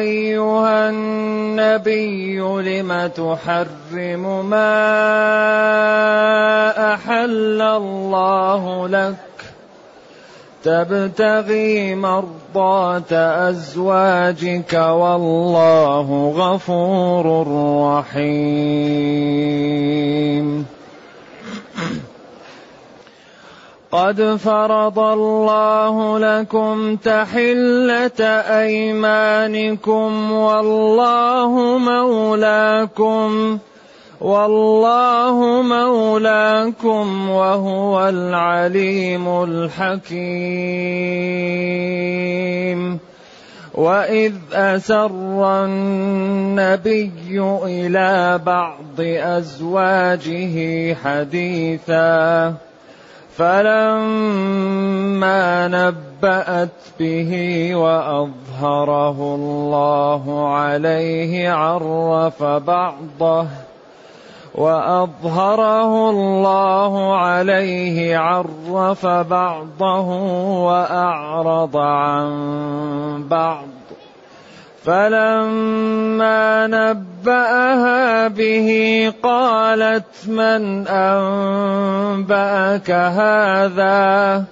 أيها النبي لم تحرم ما أحل الله لك؟ تبتغي مرضاه أزواجك والله غفور رحيم. قد فرض الله لكم تحلة أيمانكم والله مولاكم والله مولاكم وهو العليم الحكيم. وإذ أسر النبي إلى بعض أزواجه حديثا فلما نبأت به وأظهره الله عليه عرف بعضه وأظهره الله عليه عرف بعضه وأعرض عن بعض فلما نبأها به قالت من أنبأك هذا؟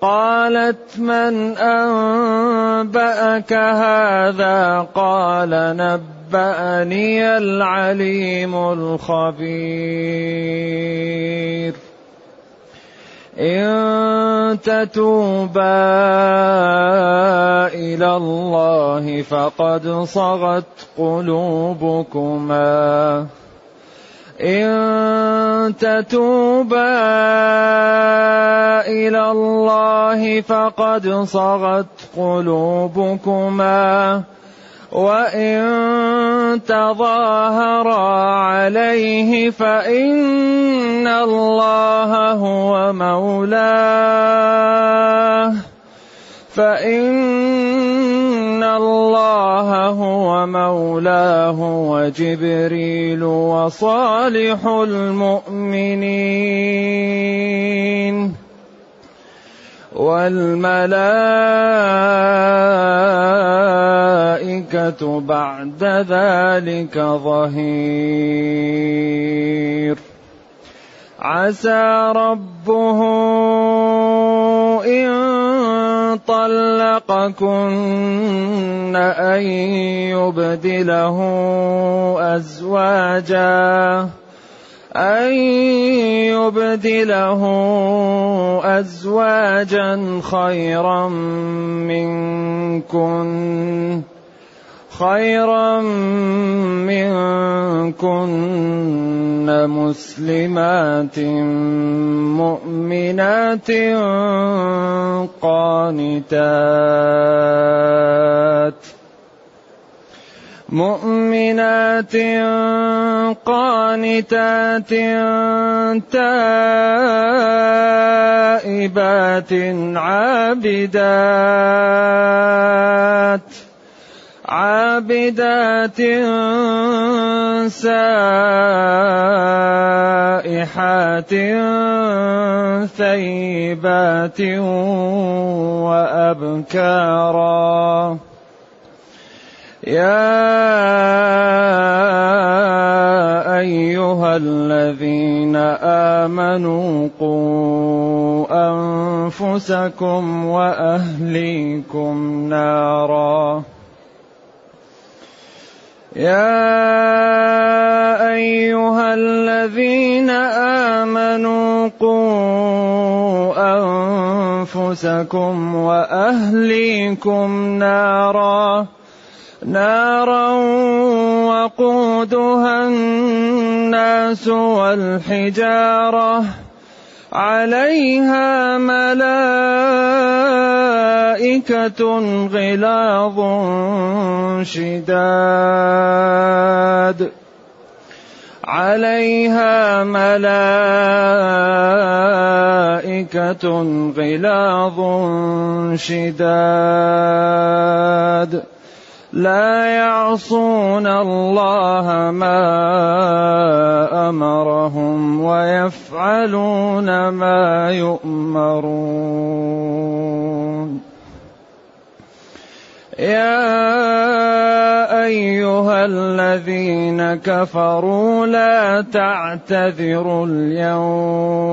قالت من أنبأك هذا؟ قال نبأني العليم الخبير إن تتوبا إلى الله فقد صغت قلوبكما. إن تتوبا إلى الله فقد صغت قلوبكما. وإن تظاهرا عليه فإن الله هو مولاه فإن الله هو مولاه وجبريل وصالح المؤمنين والملائكة بعد ذلك ظهير. عسى ربه إن طلقكن أن يبدله أزواجا. أن يبدله أزواجا خيرا منكن خيرا منكن مسلمات مؤمنات قانتات. مؤمنات قانتات تائبات عابدات عابدات سائحات ثيبات وأبكارا يا أيها الذين آمنوا قوا أنفسكم وأهليكم نارا. يا أيها الذين آمنوا قوا أنفسكم وأهليكم نارا. نارا وقودها الناس والحجارة عليها ملائكة غلاظ شداد. عليها الملائكة غلاظ شداد. لا يعصون الله ما أمرهم ويفعلون ما يؤمرون. يا أيها الذين كفروا لا تعتذروا اليوم.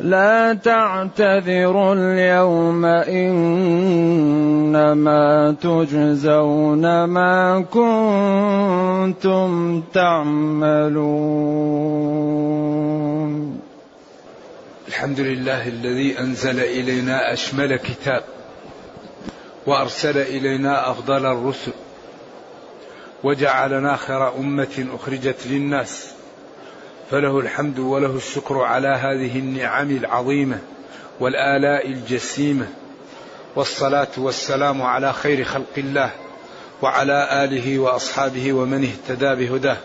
لا تعتذروا اليوم إنما تجزون ما كنتم تعملون. الحمد لله الذي أنزل إلينا أشمل كتاب وأرسل إلينا أفضل الرسل وجعلنا خير أمة أخرجت للناس فله الحمد وله الشكر على هذه النعم العظيمة والآلاء الجسيمة والصلاة والسلام على خير خلق الله وعلى آله وأصحابه ومن اهتدى بهداه.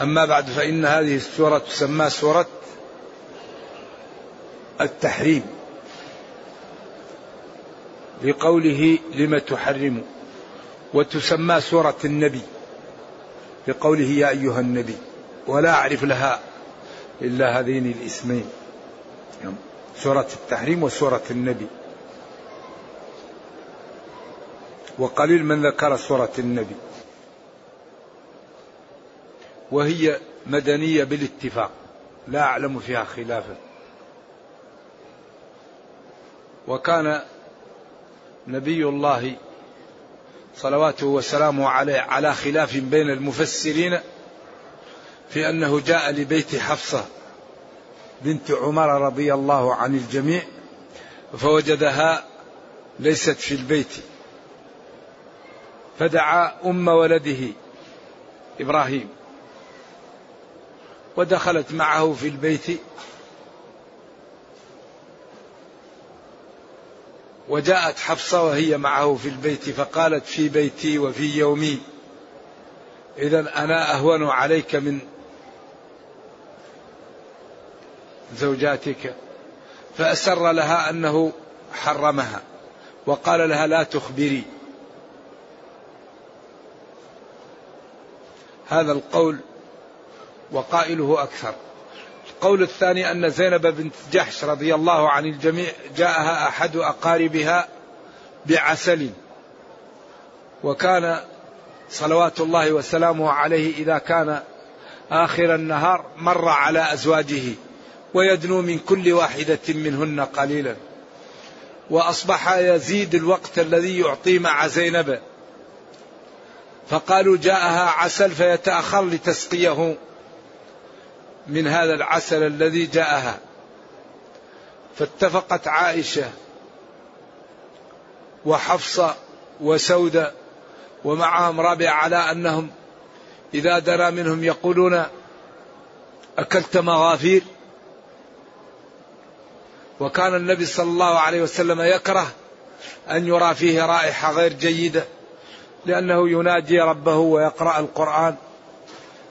أما بعد فإن هذه السورة تسمى سورة التحريم. لقوله لم تحرم وتسمى سورة النبي. لقوله يا أيها النبي. ولا أعرف لها إلا هذين الاسمين. سورة التحريم وسورة النبي. وقليل من ذكر سورة النبي. وهي مدنية بالاتفاق. لا أعلم فيها خلافا. وكان نبي الله صلواته وسلامه عليه على خلاف بين المفسرين في أنه جاء لبيت حفصة بنت عمر رضي الله عن الجميع فوجدها ليست في البيت. فدعا أم ولده إبراهيم ودخلت معه في البيت وجاءت حفصة وهي معه في البيت فقالت في بيتي وفي يومي إذا أنا أهون عليك من زوجاتك فأسر لها أنه حرمها وقال لها لا تخبري. هذا القول وقائله أكثر. القول الثاني أن زينب بنت جحش رضي الله عن الجميع جاءها أحد أقاربها بعسل وكان صلوات الله وسلامه عليه إذا كان آخر النهار مر على أزواجه. ويدنو من كل واحدة منهن قليلا. وأصبح يزيد الوقت الذي يعطي مع زينب. فقالوا جاءها عسل فيتأخر لتسقيه من هذا العسل الذي جاءها. فاتفقت عائشة وحفصة وسودة ومعهم رابع على أنهم إذا درى منهم يقولون أكلت مغافير؟ وكان النبي صلى الله عليه وسلم يكره أن يرى فيه رائحة غير جيدة لأنه يناجي ربه ويقرأ القرآن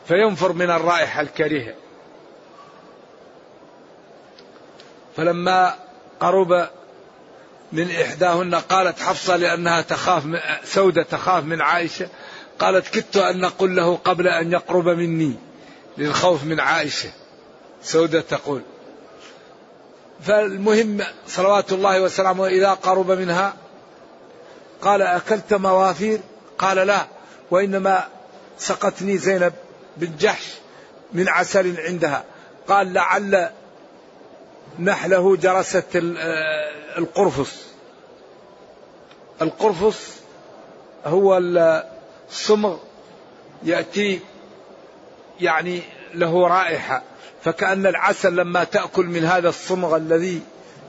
فينفر من الرائحة الكريهة. فلما قرب من إحداهن قالت حفصة لأنها تخاف سودة تخاف من عائشة قالت كدت أن نقول له قبل أن يقرب مني للخوف من عائشة سودة تقول. فالمهم صلوات الله وسلامه إذا قرب منها. قال أكلت موافير؟ قال لا وإنما سقتني زينب بن جحش من عسل عندها. قال لعل نحله جرست القرفص. القرفص هو الصمغ يأتي يعني له رائحة. فكأن العسل لما تأكل من هذا الصمغ الذي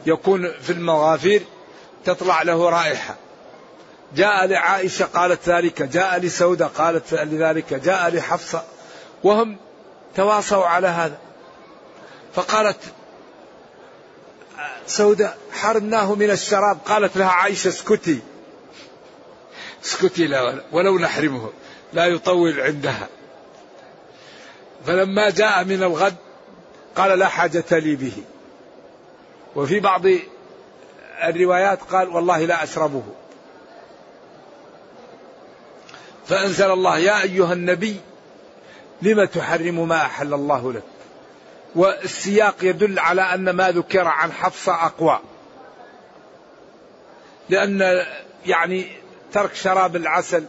يكون في المغافير تطلع له رائحة. جاء لعائشة قالت ذلك جاء لسودة قالت لذلك جاء لحفصة وهم تواصوا على هذا. فقالت سودة حرمناه من الشراب. قالت لها عائشة اسكتي. اسكتي لا ولو نحرمه لا يطول عندها. فلما جاء من الغد قال لا حاجة لي به. وفي بعض الروايات قال والله لا أشربه. فأنزل الله يا أيها النبي لم تحرم ما أحل الله لك؟ والسياق يدل على أن ما ذكر عن حفصة أقوى. لأن يعني ترك شراب العسل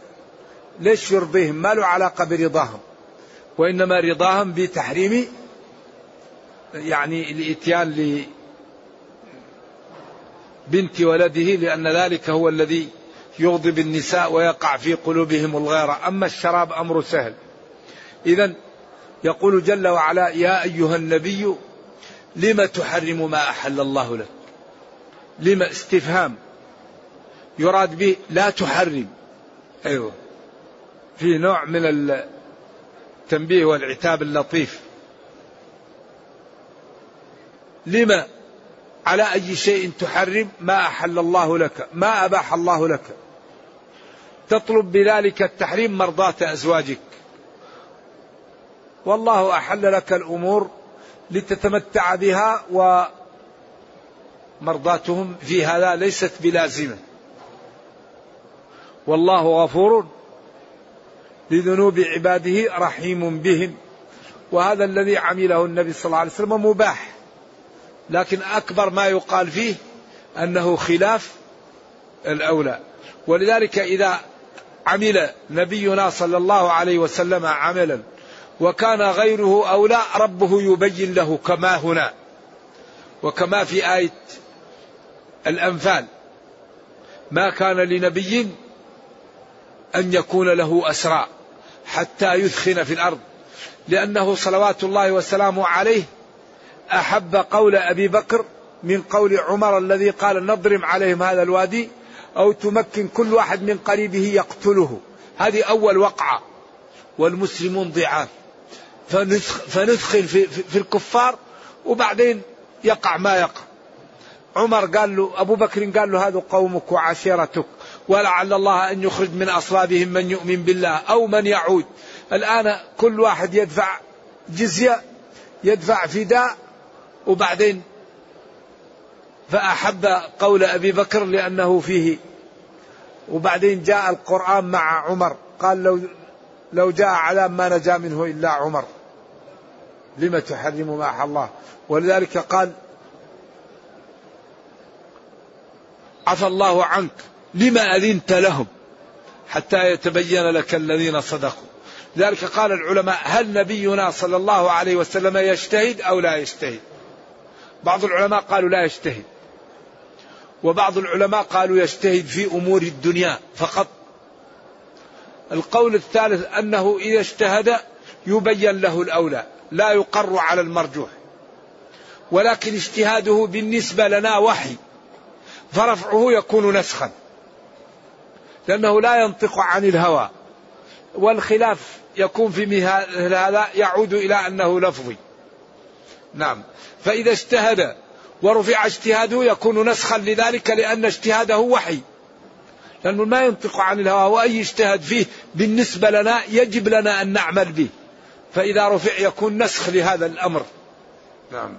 ليش يرضيهم؟ ما له علاقة برضاهم. وإنما رضاهم بتحريم يعني الإتيان لبنت ولده لأن ذلك هو الذي يغضب النساء ويقع في قلوبهم الغيرة أما الشراب أمر سهل. إذا يقول جل وعلا يا أيها النبي لم تحرم ما أحل الله لك؟ لم؟ استفهام. يراد به لا تحرم. أيوه. في نوع من التنبيه والعتاب اللطيف. لما؟ على أي شيء تحرم؟ ما أحل الله لك. ما أباح الله لك. تطلب بذلك التحريم مرضاة أزواجك. والله أحل لك الأمور لتتمتع بها ومرضاتهم في هذا ليست بلازمة. والله غفور لذنوب عباده رحيم بهم. وهذا الذي عمله النبي صلى الله عليه وسلم مباح. لكن أكبر ما يقال فيه أنه خلاف الأولى. ولذلك إذا عمل نبينا صلى الله عليه وسلم عملا وكان غيره أولى ربه يبين له كما هنا وكما في آية الأنفال. ما كان لنبي أن يكون له أسرى حتى يثخن في الأرض لأنه صلوات الله وسلامه عليه أحب قول أبي بكر من قول عمر الذي قال نضرم عليهم هذا الوادي أو تمكن كل واحد من قريبه يقتله. هذه أول وقعة. والمسلمون ضعاف. فندخل في, في الكفار وبعدين يقع ما يقع. عمر قال له أبو بكر قال له هذا قومك وعشيرتك. ولعل الله أن يخرج من أصلابهم من يؤمن بالله أو من يعود. الآن كل واحد يدفع جزية يدفع فداء وبعدين فأحب قول أبي بكر لأنه فيه. وبعدين جاء القرآن مع عمر. قال لو لو جاء عذاب ما نجا منه إلا عمر. لم تحرم ما أحل الله؟ ولذلك قال عفى الله عنك لما أذنت لهم؟ حتى يتبين لك الذين صدقوا. لذلك قال العلماء هل نبينا صلى الله عليه وسلم يجتهد أو لا يجتهد؟ بعض العلماء قالوا لا يجتهد وبعض العلماء قالوا يجتهد في أمور الدنيا فقط. القول الثالث أنه إذا اجتهد يبين له الأولى، لا يقر على المرجوح. ولكن اجتهاده بالنسبة لنا وحي. فرفعه يكون نسخا. لأنه لا ينطق عن الهوى. والخلاف يكون في مثل هذا يعود إلى أنه لفظي. نعم. فإذا اجتهد ورفع اجتهاده يكون نسخا لذلك لأن اجتهاده وحي. لأنه ما ينطق عن الهوى وأي اجتهاد فيه بالنسبة لنا يجب لنا أن نعمل به. فإذا رفع يكون نسخ لهذا الأمر. نعم.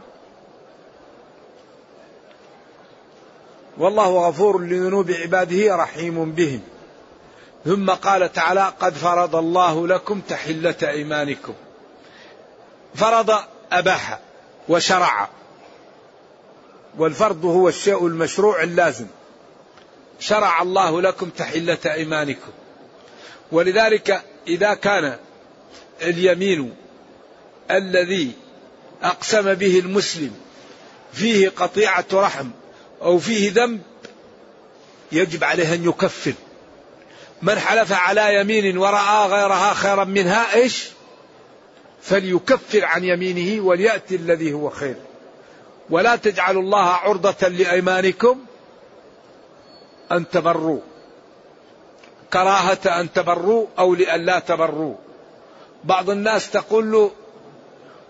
والله غفور لذنوب عباده رحيم بهم. ثم قال تعالى قد فرض الله لكم تحلة أيمانكم. فرض أباح وشرع. والفرض هو الشيء المشروع اللازم. شرع الله لكم تحلة أيمانكم. ولذلك إذا كان اليمين الذي أقسم به المسلم فيه قطيعة رحم أو فيه ذنب يجب عليه أن يكفر. من حلف على يمين ورأى غيرها خيرا منها إيش؟ فليكفر عن يمينه وليأتي الذي هو خير. ولا تجعلوا الله عرضة لأيمانكم أن تبروا. كراهة أن تبروا أو لأن لا تبروا. بعض الناس تقول له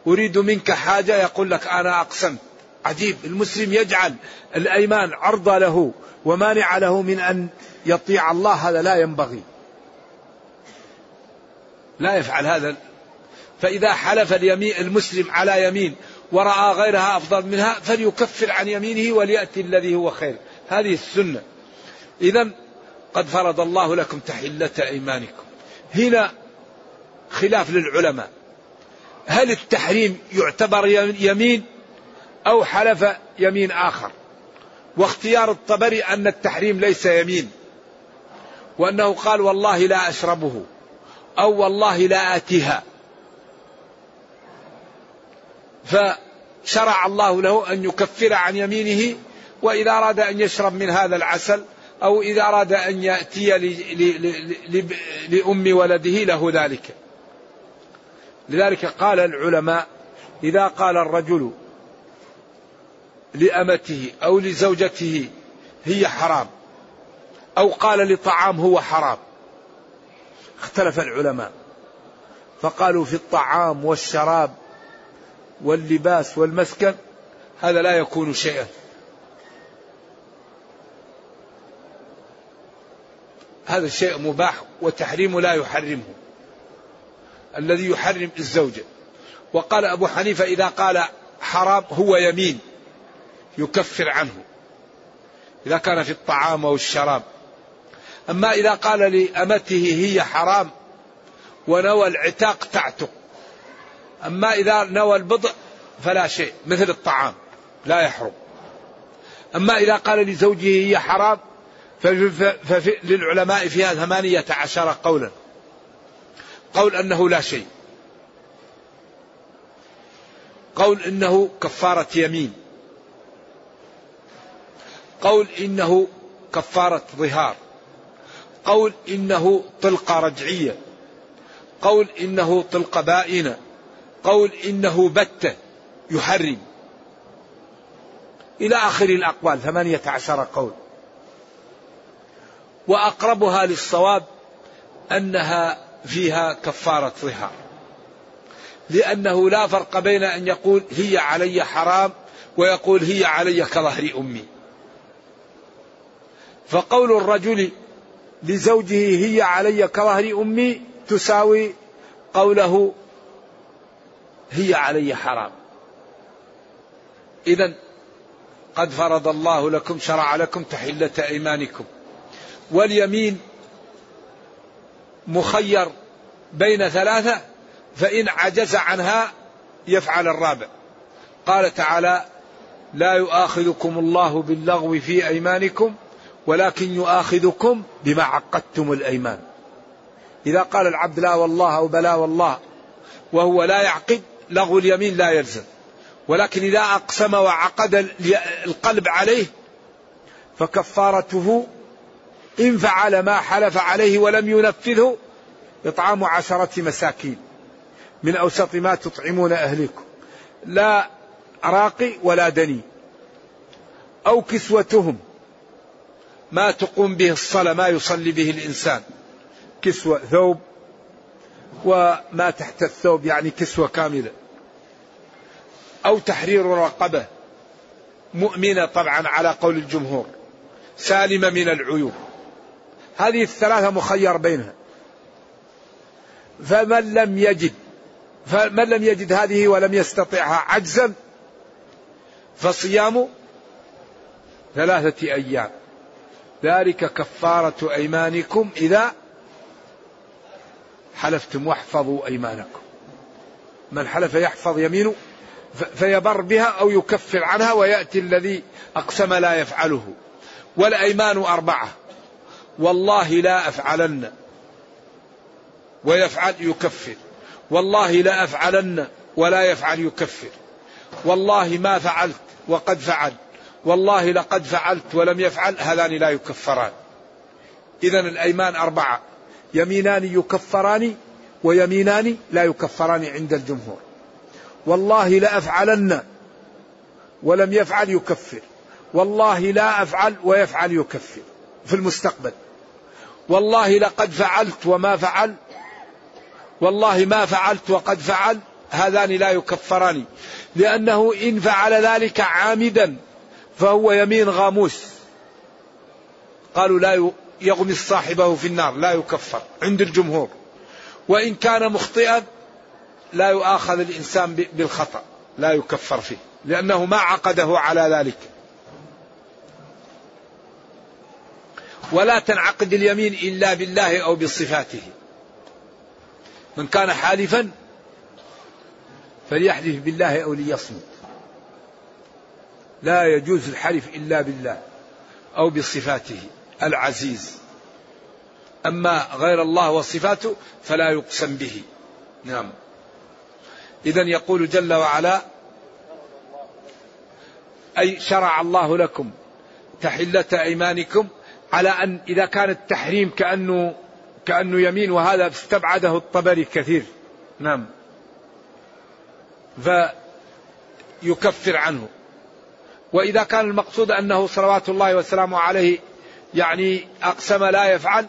أريد منك حاجة يقول لك أنا أقسمت. عجيب المسلم يجعل الأيمان عرضة له ومانع له من أن يطيع الله هذا لا ينبغي. لا يفعل هذا فإذا حلف اليمين المسلم على يمين ورأى غيرها أفضل منها فليكفر عن يمينه وليأتي الذي هو خير. هذه السنة. إذا قد فرض الله لكم تحلة أيمانكم. هنا خلاف للعلماء. هل التحريم يعتبر يمين أو حلف يمين آخر؟ واختيار الطبري أن التحريم ليس يمين. وأنه قال والله لا أشربه أو والله لا آتيها. فشرع الله له أن يكفر عن يمينه وإذا أراد أن يشرب من هذا العسل أو إذا أراد أن يأتي لأم ولده له ذلك. لذلك قال العلماء إذا قال الرجل لأمته أو لزوجته هي حرام أو قال لطعام هو حرام. اختلف العلماء. فقالوا في الطعام والشراب واللباس والمسكن هذا لا يكون شيئا. هذا الشيء مباح وتحريمه لا يحرمه. الذي يحرم الزوجة وقال أبو حنيفة إذا قال حرام هو يمين يكفر عنه. إذا كان في الطعام أو الشراب. أما إذا قال لأمته هي حرام ونوى العتاق تعتق. أما إذا نوى البضع فلا شيء مثل الطعام لا يحرم. أما إذا قال لزوجه هي حرام فللعلماء فيها ثمانية عشر قولا. قول أنه لا شيء. قول إنه كفارة يمين. قول إنه كفارة ظهار. قول إنه طلقة رجعية. قول إنه طلقة بائنة. قول إنه بتة يحرم. إلى آخر الأقوال ثمانية عشر قول. وأقربها للصواب أنها فيها كفارة ظهار. لأنه لا فرق بين أن يقول هي علي حرام ويقول هي علي كظهر أمي. فقول الرجل لزوجه هي علي كظهر أمي تساوي قوله هي علي حرام. إذا قد فرض الله لكم شرع لكم تحلة أيمانكم. واليمين مخير بين ثلاثة فإن عجز عنها يفعل الرابع. قال تعالى لا يؤاخذكم الله باللغو في أيمانكم ولكن يؤاخذكم بما عقدتم الأيمان. إذا قال العبد لا والله أو بلا والله وهو لا يعقد لغو اليمين لا يلزم. ولكن إذا أقسم وعقد القلب عليه فكفارته إن فعل ما حلف عليه ولم ينفذه إطعام عشرة مساكين. من أوسط ما تطعمون أهلكم لا راقي ولا دني. أو كسوتهم. ما تقوم به الصلاة ما يصلي به الإنسان. كسوة ثوب وما تحت الثوب يعني كسوة كاملة. أو تحرير رقبة مؤمنة طبعا على قول الجمهور. سالمة من العيوب. هذه الثلاثة مخير بينها. فمن لم يجد فمن لم يجد هذه ولم يستطعها عجزا فصيام ثلاثة أيام. ذلك كفارة أيمانكم إذا حلفتم واحفظوا أيمانكم. من حلف يحفظ يمينه فيبر بها أو يكفر عنها ويأتي الذي أقسم لا يفعله. والأيمان أربعة. والله لا أفعلن. ويفعل يكفر. والله لا أفعلن ولا يفعل يكفر. والله ما فعلت وقد فعل. والله لقد فعلت ولم يفعل هذان لا يكفران. إذا الأيمان أربعة. يمينان يكفران ويمينان لا يكفران عند الجمهور. والله لا أفعلن ولم يفعل يكفر. والله لا أفعل ويفعل يكفر في المستقبل. والله لقد فعلت وما فعل. والله ما فعلت وقد فعل. هذان لا يكفران. لأنه إن فعل ذلك عامدا فهو يمين غاموس. قالوا لا يغمس صاحبه في النار لا يكفر عند الجمهور. وإن كان مخطئا لا يؤاخذ الإنسان بالخطأ لا يكفر فيه لأنه ما عقده على ذلك. ولا تنعقد اليمين إلا بالله أو بصفاته. من كان حالفا فليحلف بالله أو ليصمت. لا يجوز الحلف إلا بالله أو بصفاته. العزيز. أما غير الله وصفاته فلا يقسم به. نعم. إذا يقول جل وعلا أي شرع الله لكم تحلة أيمانكم على أن إذا كان التحريم كأنه كأنه يمين وهذا استبعده الطبري كثير. نعم. فيكفر عنه. وإذا كان المقصود أنه صلوات الله وسلامه عليه يعني أقسم لا يفعل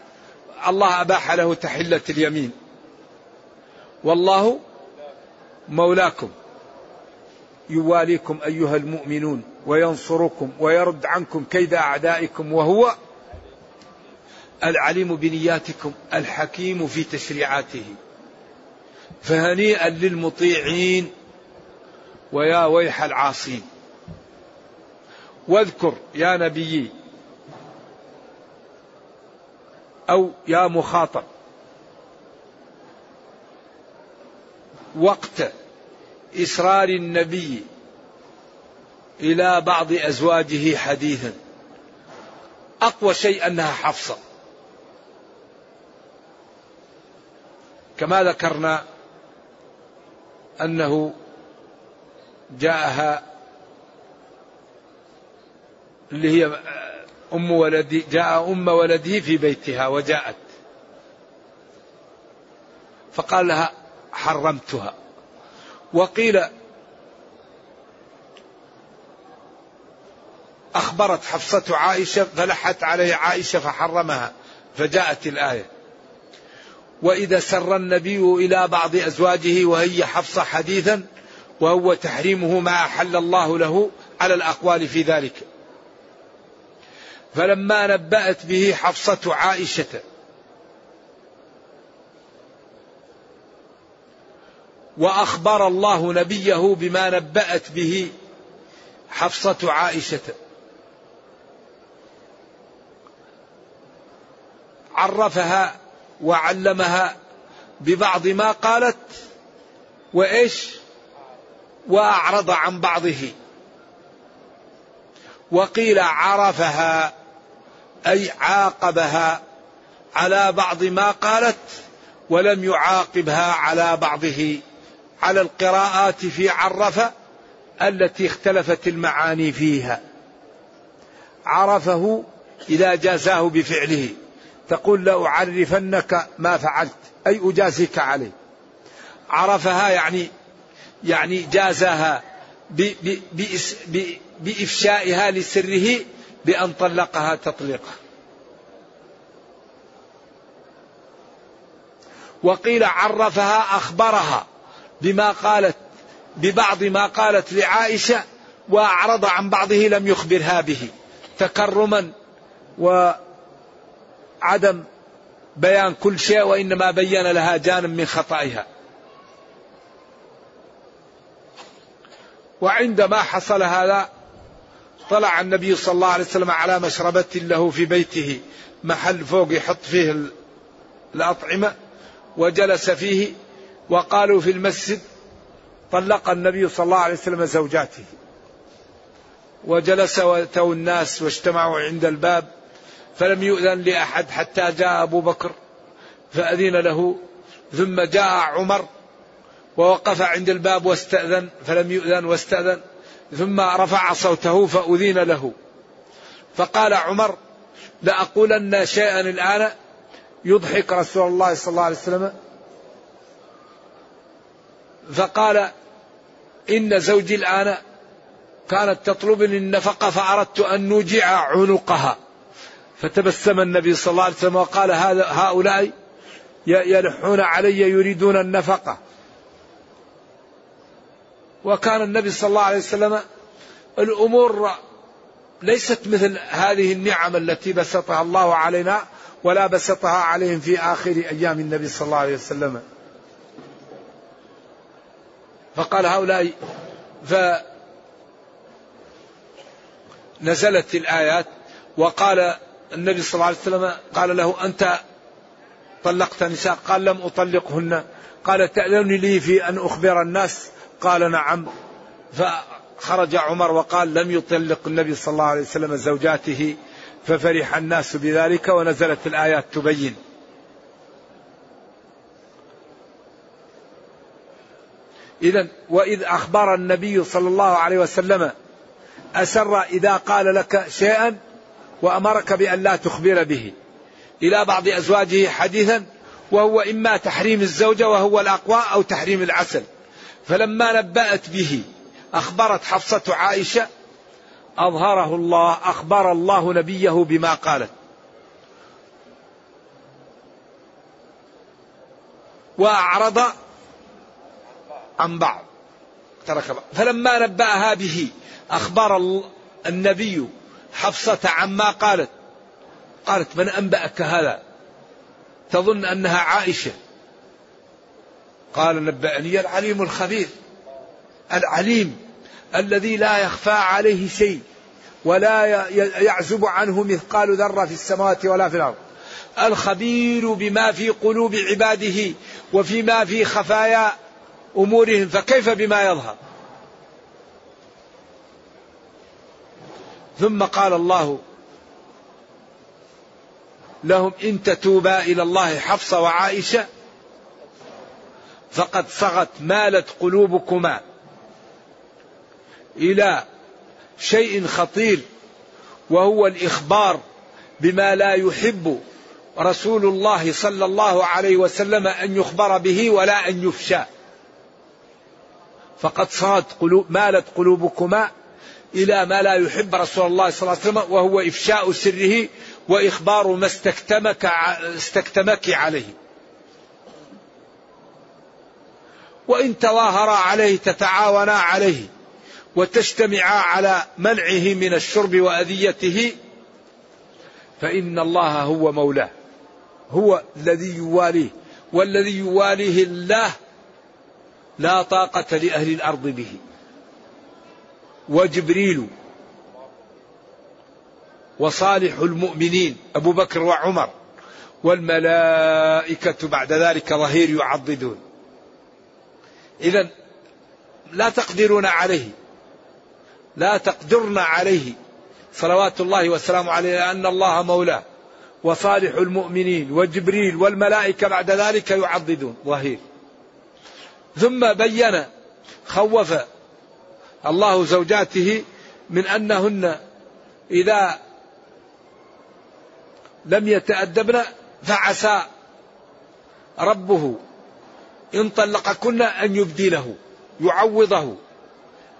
الله أباح له تحلة اليمين. والله مولاكم يواليكم أيها المؤمنون وينصركم ويرد عنكم كيد أعدائكم وهو العليم بنياتكم الحكيم في تشريعاته. فهنيئا للمطيعين ويا ويح العاصين. واذكر يا نبيي أو يا مخاطب. وقت اصرار النبي إلى بعض أزواجه حديثا. أقوى شيء أنها حفصة. كما ذكرنا أنه جاءها اللي هي أم ولدي جاء أم ولده في بيتها وجاءت. فقال لها حرمتها. وقيل أخبرت حفصة عائشة فلحت عليه عائشة فحرمها فجاءت الآية. وإذا سر النبي إلى بعض أزواجه وهي حفصة حديثا وهو تحريمه ما أحل الله له على الأقوال في ذلك. فلما نبأت به حفصة عائشة. وأخبر الله نبيه بما نبأت به حفصة عائشة. عرفها وعلمها ببعض ما قالت وإيش؟ وأعرض عن بعضه. وقيل عرفها أي عاقبها على بعض ما قالت ولم يعاقبها على بعضه. على القراءات في عرف التي اختلفت المعاني فيها. عرفه إذا جازاه بفعله. تقول لأعرفنك ما فعلت أي أجازيك عليه. عرفها يعني يعني جازها بإفشائها لسره بأن طلقها تطليقا. وقيل عرفها أخبرها بما قالت ببعض ما قالت لعائشة وأعرض عن بعضه لم يخبرها به. تكرما وعدم بيان كل شيء وإنما بين لها جانب من خطئها وعندما حصل هذا طلع النبي صلى الله عليه وسلم على مشربة له في بيته محل فوق يحط فيه الأطعمة وجلس فيه وقالوا في المسجد طلق النبي صلى الله عليه وسلم زوجاته. وجلس واتوا الناس واجتمعوا عند الباب فلم يؤذن لأحد حتى جاء أبو بكر فأذن له. ثم جاء عمر ووقف عند الباب واستأذن فلم يؤذن واستأذن. ثم رفع صوته فأذين له. فقال عمر لأقولن شيئا الآن يضحك رسول الله صلى الله عليه وسلم. فقال إن زوجي الآن كانت تطلبني النفقة فأردت أن نوجع عنقها. فتبسم النبي صلى الله عليه وسلم وقال هؤلاء يلحون علي يريدون النفقة. وكان النبي صلى الله عليه وسلم الأمور ليست مثل هذه النعم التي بسطها الله علينا ولا بسطها عليهم في آخر أيام النبي صلى الله عليه وسلم. فقال هؤلاء فنزلت الآيات وقال النبي صلى الله عليه وسلم قال له أنت طلقت نساء قال لم أطلقهن. قال تأذن لي في أن أخبر الناس قال نعم. فخرج عمر وقال لم يطلق النبي صلى الله عليه وسلم زوجاته ففرح الناس بذلك ونزلت الآيات تبين. إذا وإذ أخبر النبي صلى الله عليه وسلم أسر إذا قال لك شيئا وأمرك بأن لا تخبر به. إلى بعض أزواجه حديثا وهو إما تحريم الزوجة وهو الأقوى أو تحريم العسل. فلما نبأت به أخبرت حفصة عائشة أظهره الله أخبر الله نبيه بما قالت. وأعرض عن بعض. ترك بعض. فلما نبأها به أخبر النبي حفصة عما قالت. قالت من أنبأك هذا؟ تظن أنها عائشة. قال نبأني العليم الخبير العليم الذي لا يخفى عليه شيء ولا يعزب عنه مثقال ذرة في السماوات ولا في الأرض. الخبير بما في قلوب عباده وفيما في خفايا أمورهم فكيف بما يظهر؟ ثم قال الله لهم إن تتوبا إلى الله حفصة وعائشة فقد صغت مالت قلوبكما إلى شيء خطير وهو الإخبار بما لا يحب رسول الله صلى الله عليه وسلم أن يخبر به ولا أن يفشى. فقد صارت قلوب مالت قلوبكما إلى ما لا يحب رسول الله صلى الله عليه وسلم وهو إفشاء سره وإخبار ما استكتمك استكتمك عليه. وإن تظاهرا عليه تتعاونا عليه وتجتمعا على منعه من الشرب وأذيته فإن الله هو مولاه هو الذي يواليه والذي يواليه الله لا طاقة لأهل الأرض به. وجبريل وصالح المؤمنين أبو بكر وعمر والملائكة بعد ذلك ظهير يعضدون. إذا لا تقدرون عليه. لا تقدرن عليه. صلوات الله وسلامه عليه لأن الله مولاه. وصالح المؤمنين وجبريل والملائكة بعد ذلك يعضدون. ظهير. ثم بين خوف الله زوجاته من أنهن إذا لم يتأدبن فعسى ربه إن طلقكن أن يبدله يعوضه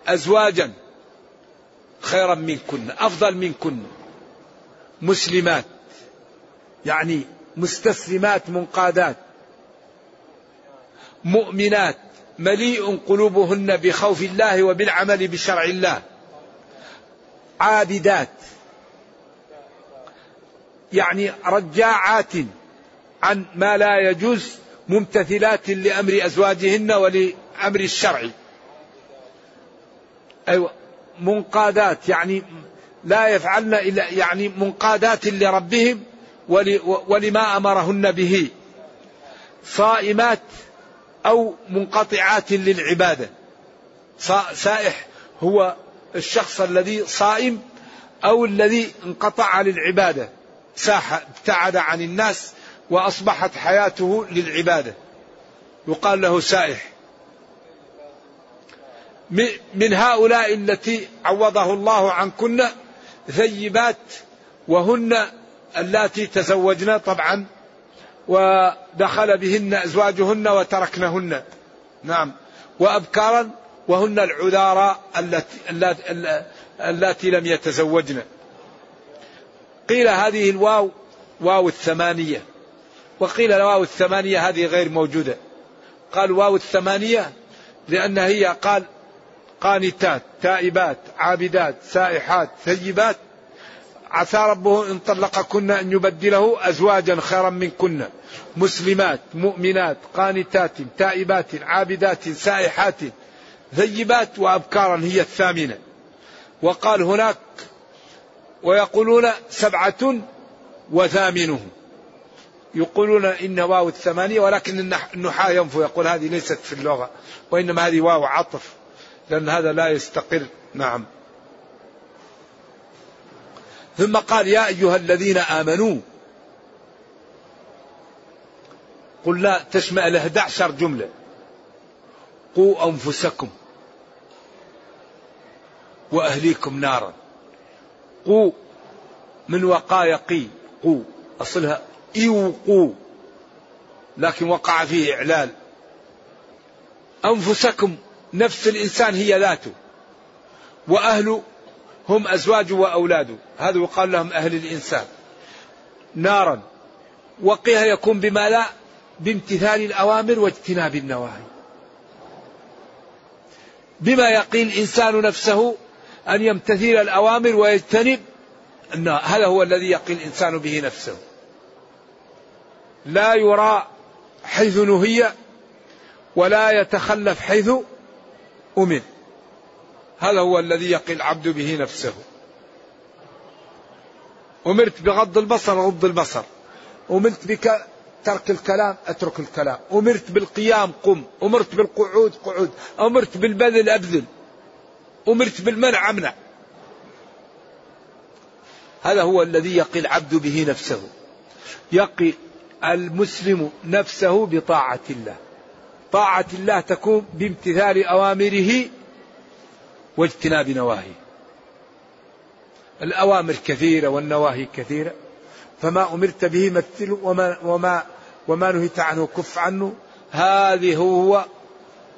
أزواجا خيرا منكن أفضل منكن. مسلمات يعني مستسلمات منقادات. مؤمنات مليء قلوبهن بخوف الله وبالعمل بشرع الله. عابدات يعني رجاعات عن ما لا يجوز ممتثلات لأمر أزواجهن ولأمر الشرع. أيوه منقادات يعني لا يفعلن إلا يعني منقادات لربهم ولما أمرهن به. صائمات أو منقطعات للعبادة. سائح هو الشخص الذي صائم أو الذي انقطع للعبادة. ساح ابتعد عن الناس وأصبحت حياته للعبادة. يقال له سائح. من هؤلاء التي عوضه الله عنكن ثيبات وهن اللاتي تزوجن طبعا ودخل بهن أزواجهن وتركنهن. نعم. وأبكارا وهن العذارى التي, التي لم يتزوجن. قيل هذه الواو واو الثمانية. وقيل الواو الثمانية هذه غير موجودة. قال واو الثمانية لأن هي قال قانتات تائبات عابدات سائحات ثيبات. عسى ربه إن طلقكن أن يبدله أزواجا خيرا منكن. مسلمات مؤمنات قانتات تائبات عابدات سائحات ثيبات وأبكارا هي الثامنة. وقال هناك ويقولون سبعة وثامنهم يقولون إن واو الثمانية ولكن النحاة ينفو يقول هذه ليست في اللغة وإنما هذه واو عطف لأن هذا لا يستقر. نعم. ثم قال يا أيها الذين آمنوا قلنا تشمل 11 جملة. قوا أنفسكم وأهليكم نارا. قوا من وقاية قي قوا أصلها إيوقوا لكن وقع فيه إعلال. أنفسكم نفس الإنسان هي ذاته. وأهل هم أزواجه وأولاده هذا يقال لهم أهل الإنسان. نارا. وقيها يكون بما لا بامتثال الأوامر واجتناب النواهي. بما يقي الإنسان نفسه أن يمتثل الأوامر ويجتنب هذا هو الذي يقي الإنسان به نفسه. لا يرى حيث نهي ولا يتخلف حيث أمن. هذا هو الذي يقي العبد به نفسه. أمرت بغض البصر غض البصر. أمرت بك ترك الكلام أترك الكلام. أمرت بالقيام قم. أمرت بالقعود قعود أمرت بالبذل أبذل. أمرت بالمنع أمنع. هذا هو الذي يقي العبد به نفسه. يقي المسلم نفسه بطاعة الله. طاعة الله تكون بامتثال أوامره واجتناب نواهيه. الأوامر كثيرة والنواهي كثيرة. فما أمرت به مثل وما, وما, وما نهيت عنه كف عنه. هذه هو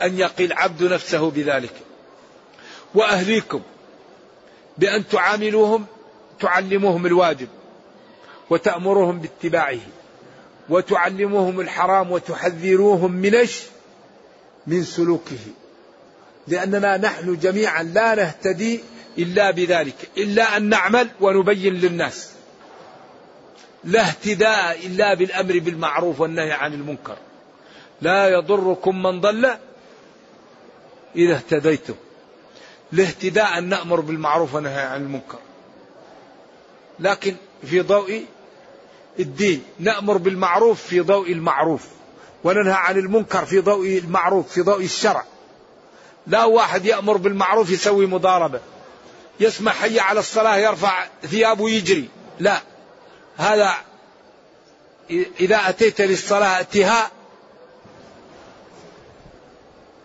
أن يقي العبد نفسه بذلك. وأهليكم بأن تعاملوهم تعلموهم الواجب وتأمرهم باتباعه. وتعلموهم الحرام وتحذروهم من إيش؟ من سلوكه. لأننا نحن جميعا لا نهتدي إلا بذلك إلا أن نعمل ونبين للناس. لا اهتداء إلا بالأمر بالمعروف والنهي عن المنكر. لا يضركم من ضل إذا اهتديتم. الاهتداء أن نأمر بالمعروف ونهي عن المنكر. لكن في ضوء الدين نأمر بالمعروف في ضوء المعروف وننهى عن المنكر في ضوء المعروف في ضوء الشرع. لا واحد يأمر بالمعروف يسوي مضاربة. يسمع حي على الصلاة يرفع ثيابه يجري لا. هذا إذا أتيت للصلاة أتها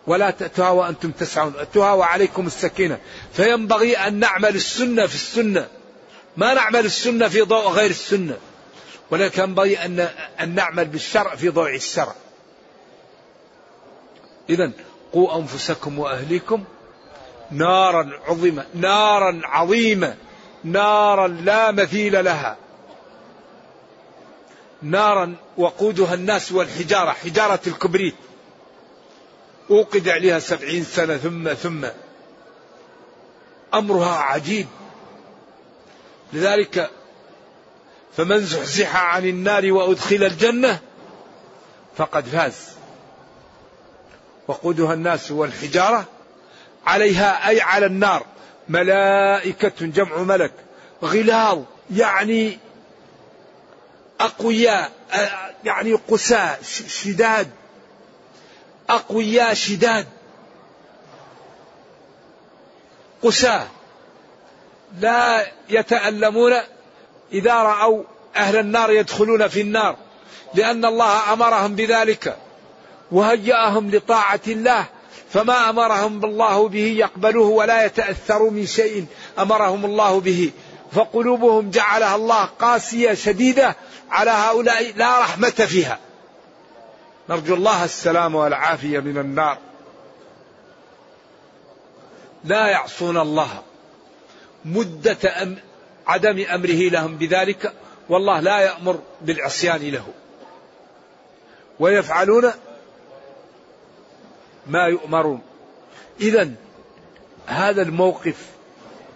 ولا تأتوها وأنتم تسعون. أتوها وعليكم السكينة. فينبغي أن نعمل السنة في السنة. ما نعمل السنة في ضوء غير السنة. ولكن ينبغي أن أن نعمل بالشرع في ضوء الشرع. إذا قوا أنفسكم وأهليكم نارا عظيمة نارا عظيمة نارا لا مثيل لها. نارا وقودها الناس والحجارة حجارة الكبريت. أوقد عليها سبعين سنة ثم ثم أمرها عجيب. لذلك فمن زحزح عن النار وأدخل الجنة فقد فاز. وقودها الناس والحجارة عليها أي على النار. ملائكة جمع ملك. غلاظ يعني أقوياء يعني قساة شداد. أقوياء شداد. قساة لا يتألمون إذا رأوا أهل النار يدخلون في النار لأن الله أمرهم بذلك وهيأهم لطاعة الله فما أمرهم الله به يقبلوه ولا يتأثروا من شيء أمرهم الله به. فقلوبهم جعلها الله قاسية شديدة على هؤلاء لا رحمة فيها. نرجو الله السلام والعافية من النار. لا يعصون الله. مدة عدم أمره لهم بذلك والله لا يأمر بالعصيان له. ويفعلون ما يؤمرون. إذا هذا الموقف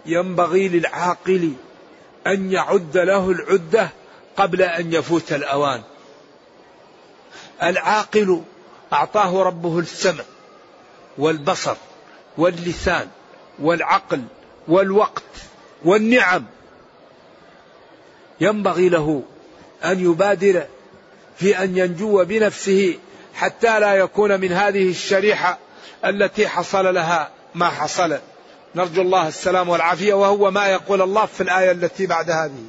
ينبغي للعاقل أن يعد له العدة قبل أن يفوت الأوان. العاقل أعطاه ربه السمع والبصر واللسان والعقل والوقت والنعم ينبغي له أن يبادر في أن ينجو بنفسه حتى لا يكون من هذه الشريحة التي حصل لها ما حصل. نرجو الله السلام والعافية وهو ما يقول الله في الآية التي بعد هذه.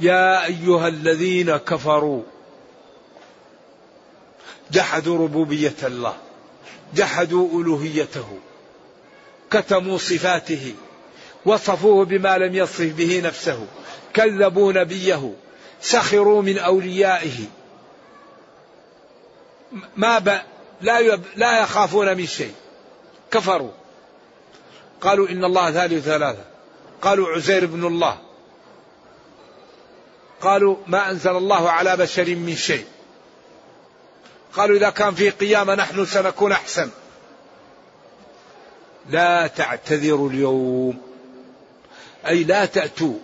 يا أيها الذين كفروا جحدوا ربوبية الله جحدوا ألوهيته كتموا صفاته وصفوه بما لم يصف به نفسه. كذبوا نبيه. سخروا من أوليائه. ما ب... لا يب... لا يخافون من شيء. كفروا. قالوا إن الله ثالث ثلاثة. قالوا عزير بن الله. قالوا ما أنزل الله على بشر من شيء. قالوا إذا كان في قيامة نحن سنكون أحسن. لا تعتذروا اليوم. أي لا تأتوا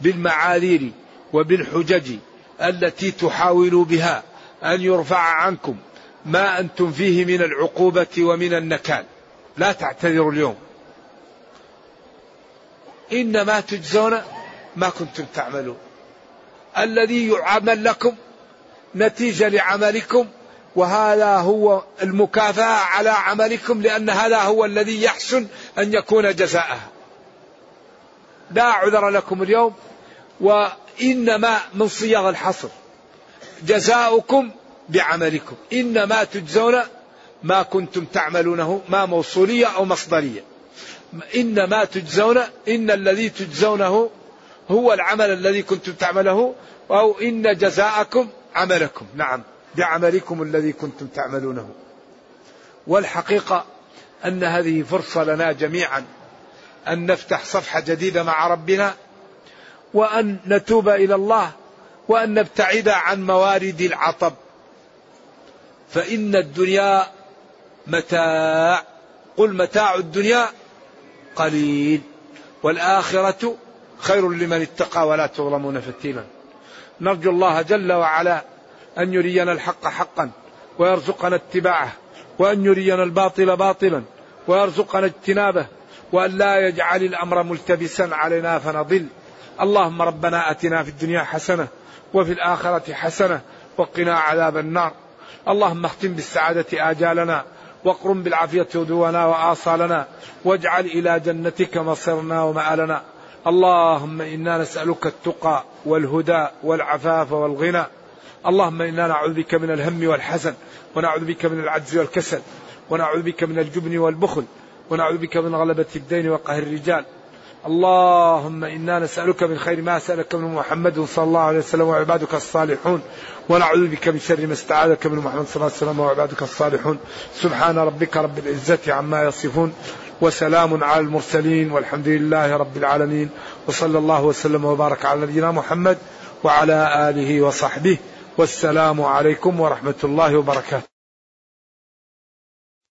بالمعاذير وبالحجج التي تحاولوا بها أن يرفع عنكم ما أنتم فيه من العقوبة ومن النكال. لا تعتذروا اليوم. إنما تجزون ما كنتم تعملون. الذي يعمل لكم نتيجة لعملكم وهذا هو المكافأة على عملكم لأن هذا هو الذي يحسن أن يكون جزاءها لا عذر لكم اليوم وإنما من صيغ الحصر. جزاؤكم بعملكم. إنما تجزون ما كنتم تعملونه ما موصولية أو مصدرية. إنما تجزون إن الذي تجزونه هو العمل الذي كنتم تعمله أو إن جزاءكم عملكم. نعم بعملكم الذي كنتم تعملونه. والحقيقة أن هذه فرصة لنا جميعا. أن نفتح صفحة جديدة مع ربنا وأن نتوب إلى الله وأن نبتعد عن موارد العطب. فإن الدنيا متاع قل متاع الدنيا قليل والآخرة خير لمن اتقى ولا تظلمون فتيلا. نرجو الله جل وعلا أن يرينا الحق حقا ويرزقنا اتباعه وأن يرينا الباطل باطلا ويرزقنا اجتنابه وأن لا يجعل الأمر ملتبسا علينا فنضل. اللهم ربنا أتنا في الدنيا حسنة وفي الآخرة حسنة وقنا عذاب النار. اللهم اختم بالسعادة آجالنا واقرم بالعافية غدونا وآصالنا واجعل إلى جنتك مصيرنا ومآلنا. اللهم إنا نسألك التقى والهدى والعفاف والغنى. اللهم إنا نعوذ بك من الهم والحزن ونعوذ بك من العجز والكسل ونعوذ بك من الجبن والبخل ونعوذ بك من غلبة الدين وقهر الرجال. اللهم إنا نسألك من خير ما سألك من محمد صلى الله عليه وسلم وعبادك الصالحون. ونعوذ بك من شر ما استعاذك من محمد صلى الله عليه وسلم وعبادك الصالحون. سبحان ربك رب العزة عما يصفون. وسلام على المرسلين والحمد لله رب العالمين. وصلى الله وسلم وبارك على نبينا محمد وعلى آله وصحبه. والسلام عليكم ورحمة الله وبركاته.